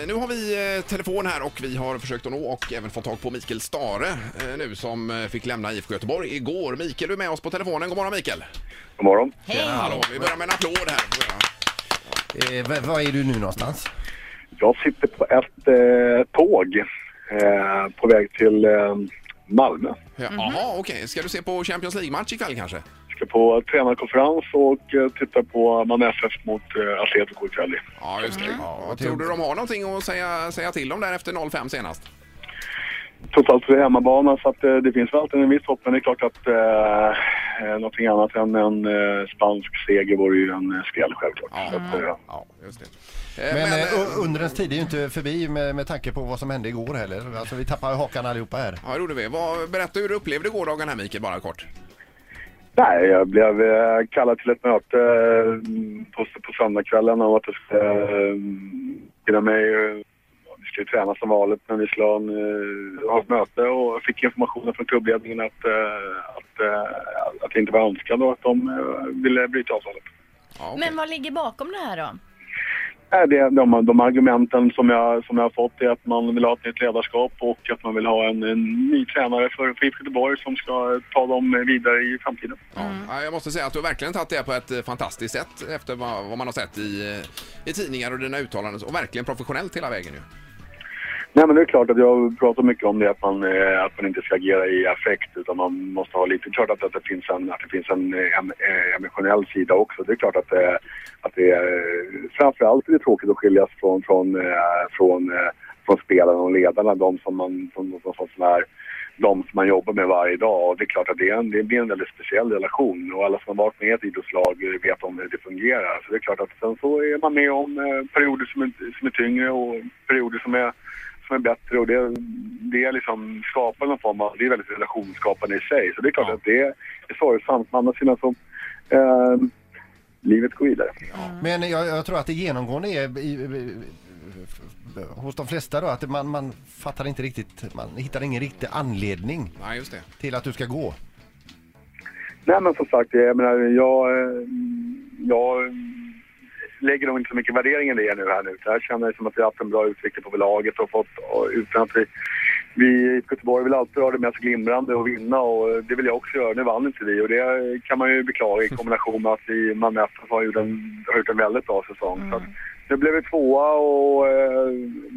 Eh, Nu har vi eh, telefon här och vi har försökt att nå och även fått tag på Mikael Stare eh, nu som fick lämna IFK Göteborg igår. Mikael, du är med oss på telefonen. God morgon Mikael! God morgon. Hej! Hallå, vi börjar med en applåd här. Eh, var, var är du nu någonstans? Jag sitter på ett eh, tåg eh, på väg till eh, Malmö. Ja, Jaha, okej. Ska du se på Champions League-match ikväll kanske? Ska på tränarkonferens och eh, titta på Malmö FF mot eh, Atletico ikväll. Ja, just det. Ja, vad tror du de har någonting att säga, säga till om där efter 0-5 senast? Trots allt så är det hemmabana så att, eh, det finns väl alltid en viss hopp men det är klart att eh, eh, någonting annat än en eh, spansk seger vore ju en eh, skräll självklart. Ja, att, eh, ja just det. Eh, Men, Men, eh, undrens tid är ju inte förbi med, med tanke på vad som hände igår heller. Alltså vi tappar hakan allihopa här. ja, det gjorde vi. Vad, berätta hur du upplevde gårdagen här Mikael, bara kort. Nej, jag blev eh, kallad till ett möte eh, på, på söndagskvällen om att jag skulle eh, mig. Vi skulle träna som vanligt men vi skulle ha, en, eh, ha ett möte och fick informationen från klubbledningen att, eh, att, eh, att det inte var önskad och att de ville bryta avtalet. Ja, okej. Men vad ligger bakom det här då? Det, de, de argumenten som jag, som jag har fått är att man vill ha ett nytt ledarskap och att man vill ha en, en ny tränare för, för IFK Göteborg som ska ta dem vidare i framtiden. Ja, ja, jag måste säga att du har verkligen tagit det på ett fantastiskt sätt efter vad, vad man har sett i, i tidningar och dina uttalanden och verkligen professionellt hela vägen ju. Nej men det är klart att jag pratar mycket om det att man, eh, att man inte ska agera i affekt utan man måste ha lite, klart att, att det finns en, att det finns en, eh, em- eh, emotionell sida också. Det är klart att, det, att det är, framförallt är det tråkigt att skiljas från, från, från, från spelarna och ledarna, de som man, som, som, som, som är de som man jobbar med varje dag. Och det är klart att det, är en, det blir en väldigt speciell relation och alla som har varit med i ett idrottslag vet om hur det fungerar. Så det är klart att sen så är man med om perioder som är, som är tyngre och perioder som är som är bättre och det, det är liksom skapar någon form av, det är väldigt relationsskapande i sig. Så det är klart Ja. att det är, det är sorgsamt. Men å andra sidan så, eh, livet går vidare. Men jag, jag tror att det genomgående är i, i, hos de flesta då att man, man fattar inte riktigt, man hittar ingen riktig anledning Nej, just det. till att du ska gå. Nej men som sagt, jag menar, jag, jag lägger nog inte så mycket värdering i det nu här nu. Så jag känner som att vi har haft en bra utveckling på laget och fått, och utan att vi, vi i Göteborg vill alltid ha det mest glimrande och vinna och det vill jag också göra. Nu vann inte vi och det kan man ju beklaga i kombination med att vi, Malmö FF har gjort en, har gjort en väldigt bra säsong. Så att, nu blev vi tvåa och eh,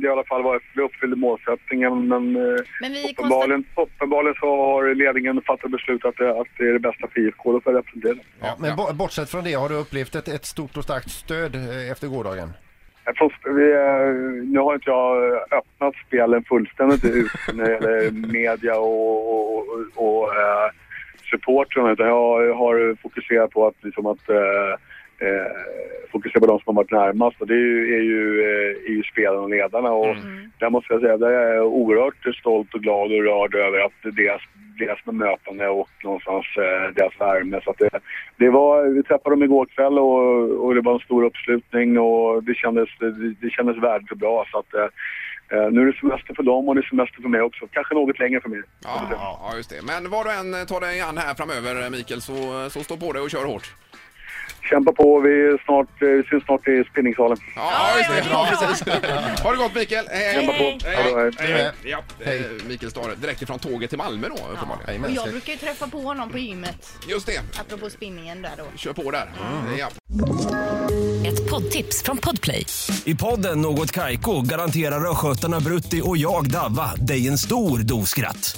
i alla fall var, vi uppfyllde målsättningen men eh, Men vi uppenbarligen, uppenbarligen så har ledningen fattat beslut att det, att det är det bästa för IFK, får jag representera. Ja, men bo- bortsett från det, har du upplevt ett, ett stort och starkt stöd eh, efter gårdagen? Jag får- Vi, eh, nu har inte jag öppnat spelen fullständigt ut när det gäller media och, och, och, och eh, supportrarna utan jag har fokuserat på att, liksom att eh, fokusera på de som har varit närmast och det är ju, är ju, eh, är ju spelarna och ledarna och där måste jag säga där är jag oerhört stolt och glad och rörd över att deras, deras bemötande och någonstans eh, deras värme. Så det, det var, vi träffade dem igår kväll och, och det var en stor uppslutning och det kändes, det, det kändes värdigt och bra. Så att, eh, nu är det semester för dem och det är semester för mig också. Kanske något längre för mig. Ja, ja, just det. Men vad du än tar dig an här framöver Mikael så, så stå på dig och kör hårt. Kämpa på, vi, snart, eh, vi syns snart i spinningsalen. Ja, just det. Ja, precis. Ha det gott Mikael. Hej, hej. Kämpa på. Hej, hej. bra. hej, hej. Ja, Hej. eh, Mikael Stare, direkt ifrån tåget till Malmö då uppenbarligen. Och jag brukar ju träffa på honom på gymmet, Just det. apropå spinningen där då. Kör på där. Ja. Ett poddtips från Podplay. I podden Något Kaiko garanterar östgötarna Brutti och jag, Davva, dig en stor dos skratt.